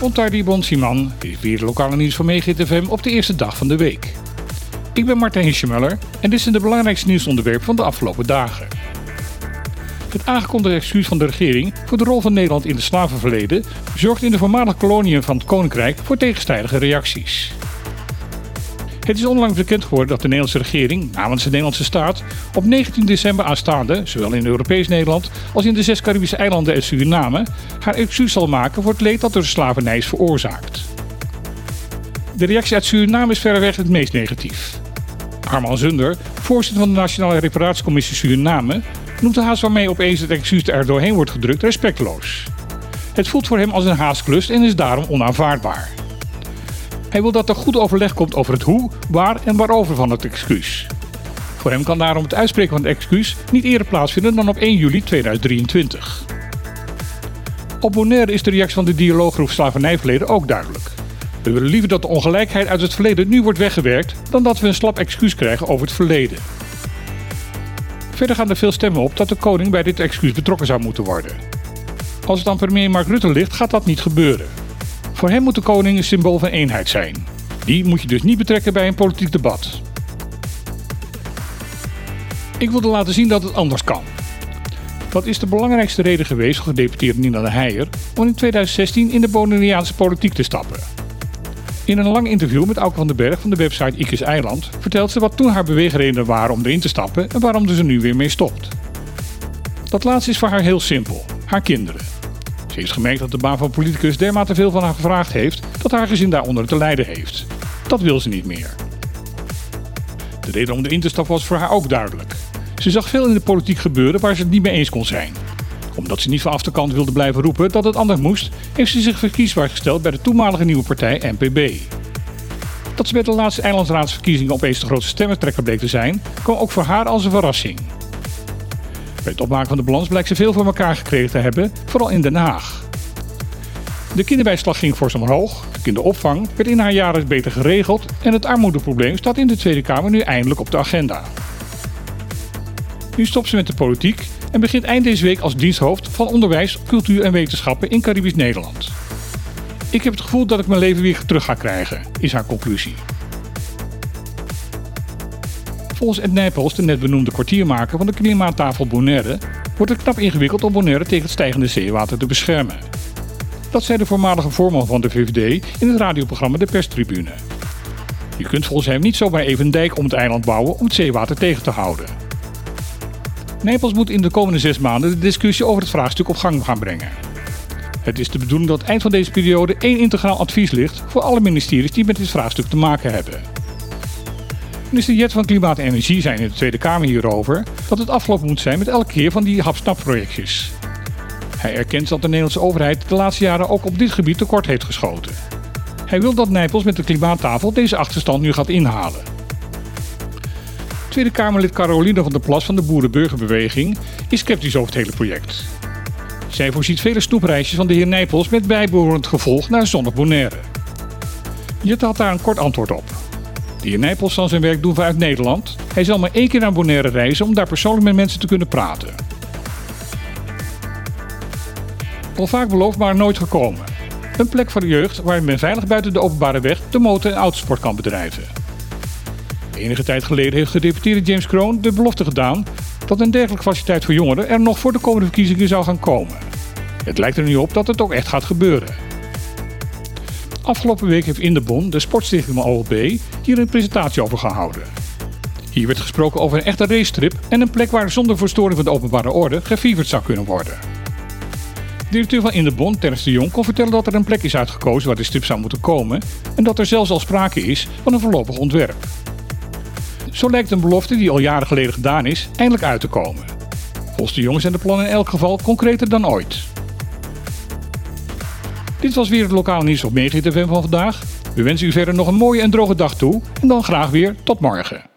Ontardi Bonsiman is weer lokale nieuws van FM op de eerste dag van de week. Ik ben Martijn Schmeller en dit zijn de belangrijkste nieuwsonderwerpen van de afgelopen dagen. Het aangekondigde excuus van de regering voor de rol van Nederland in het slavenverleden zorgt in de voormalige koloniën van het Koninkrijk voor tegenstrijdige reacties. Het is onlangs bekend geworden dat de Nederlandse regering, namens de Nederlandse staat, op 19 december aanstaande, zowel in Europees Nederland als in de zes Caribische eilanden en Suriname, haar excuus zal maken voor het leed dat door de slavernij is veroorzaakt. De reactie uit Suriname is verreweg het meest negatief. Arman Zunder, voorzitter van de Nationale Reparatiecommissie Suriname, noemt de haast waarmee opeens het excuus er doorheen wordt gedrukt respectloos. Het voelt voor hem als een haastklus en is daarom onaanvaardbaar. Hij wil dat er goed overleg komt over het hoe, waar en waarover van het excuus. Voor hem kan daarom het uitspreken van het excuus niet eerder plaatsvinden dan op 1 juli 2023. Op Bonaire is de reactie van de dialooggroep Slavernijverleden ook duidelijk. We willen liever dat de ongelijkheid uit het verleden nu wordt weggewerkt dan dat we een slap excuus krijgen over het verleden. Verder gaan er veel stemmen op dat de koning bij dit excuus betrokken zou moeten worden. Als het aan premier Mark Rutte ligt, gaat dat niet gebeuren. Voor hem moet de koning een symbool van eenheid zijn. Die moet je dus niet betrekken bij een politiek debat. Ik wilde laten zien dat het anders kan. Wat is de belangrijkste reden geweest voor gedeputeerde Nina de Heijer om in 2016 in de Bonaireaanse politiek te stappen? In een lang interview met Auke van den Berg van de website Ikes Eiland vertelt ze wat toen haar beweegredenen waren om erin te stappen en waarom ze er nu weer mee stopt. Dat laatste is voor haar heel simpel: haar kinderen. Ze heeft gemerkt dat de baan van politicus dermate veel van haar gevraagd heeft dat haar gezin daaronder te lijden heeft. Dat wil ze niet meer. De reden om erin te stappen was voor haar ook duidelijk. Ze zag veel in de politiek gebeuren waar ze het niet mee eens kon zijn. Omdat ze niet vanaf de kant wilde blijven roepen dat het anders moest, heeft ze zich verkiesbaar gesteld bij de toenmalige nieuwe partij NPB. Dat ze bij de laatste eilandsraadsverkiezingen opeens de grootste stemmentrekker bleek te zijn, kwam ook voor haar als een verrassing. Bij het opmaken van de balans blijkt ze veel voor elkaar gekregen te hebben, vooral in Den Haag. De kinderbijslag ging fors omhoog, de kinderopvang werd in haar jaren beter geregeld en het armoedeprobleem staat in de Tweede Kamer nu eindelijk op de agenda. Nu stopt ze met de politiek en begint eind deze week als diensthoofd van onderwijs, cultuur en wetenschappen in Caribisch Nederland. Ik heb het gevoel dat ik mijn leven weer terug ga krijgen, is haar conclusie. Volgens Ed Nijpels, de net benoemde kwartiermaker van de klimaattafel Bonaire, wordt het knap ingewikkeld om Bonaire tegen het stijgende zeewater te beschermen. Dat zei de voormalige voorman van de VVD in het radioprogramma De Perstribune. Je kunt volgens hem niet zomaar even een dijk om het eiland bouwen om het zeewater tegen te houden. Nijpels moet in de komende zes maanden de discussie over het vraagstuk op gang gaan brengen. Het is de bedoeling dat eind van deze periode één integraal advies ligt voor alle ministeries die met dit vraagstuk te maken hebben. Minister Jet van Klimaat en Energie zei in de Tweede Kamer hierover dat het afgelopen moet zijn met elke keer van die hapsnap-projectjes. Hij erkent dat de Nederlandse overheid de laatste jaren ook op dit gebied tekort heeft geschoten. Hij wil dat Nijpels met de klimaattafel deze achterstand nu gaat inhalen. Tweede Kamerlid Caroline van der Plas van de Boerenburgerbeweging is sceptisch over het hele project. Zij voorziet vele snoepreisjes van de heer Nijpels met bijbehorend gevolg naar zonnig Bonaire. Had daar een kort antwoord op. De heer Nijpels zal zijn werk doen vanuit Nederland. Hij zal maar één keer naar Bonaire reizen om daar persoonlijk met mensen te kunnen praten. Al vaak beloofd, maar nooit gekomen. Een plek voor de jeugd waar men veilig buiten de openbare weg de motor- en autosport kan bedrijven. Enige tijd geleden heeft gedeputeerde James Kroon de belofte gedaan dat een dergelijke faciliteit voor jongeren er nog voor de komende verkiezingen zou gaan komen. Het lijkt er nu op dat het ook echt gaat gebeuren. Afgelopen week heeft in de Bon de sportstichting OLB hier een presentatie over gehouden. Hier werd gesproken over een echte racestrip en een plek waar zonder verstoring van de openbare orde gefieverd zou kunnen worden. De directeur van Indebon, Terence de Jong, kon vertellen dat er een plek is uitgekozen waar de strip zou moeten komen en dat er zelfs al sprake is van een voorlopig ontwerp. Zo lijkt een belofte die al jaren geleden gedaan is, eindelijk uit te komen. Volgens de jongens zijn de plannen in elk geval concreter dan ooit. Dit was weer het lokale nieuws op Megahit FM van vandaag. We wensen u verder nog een mooie en droge dag toe en dan graag weer tot morgen.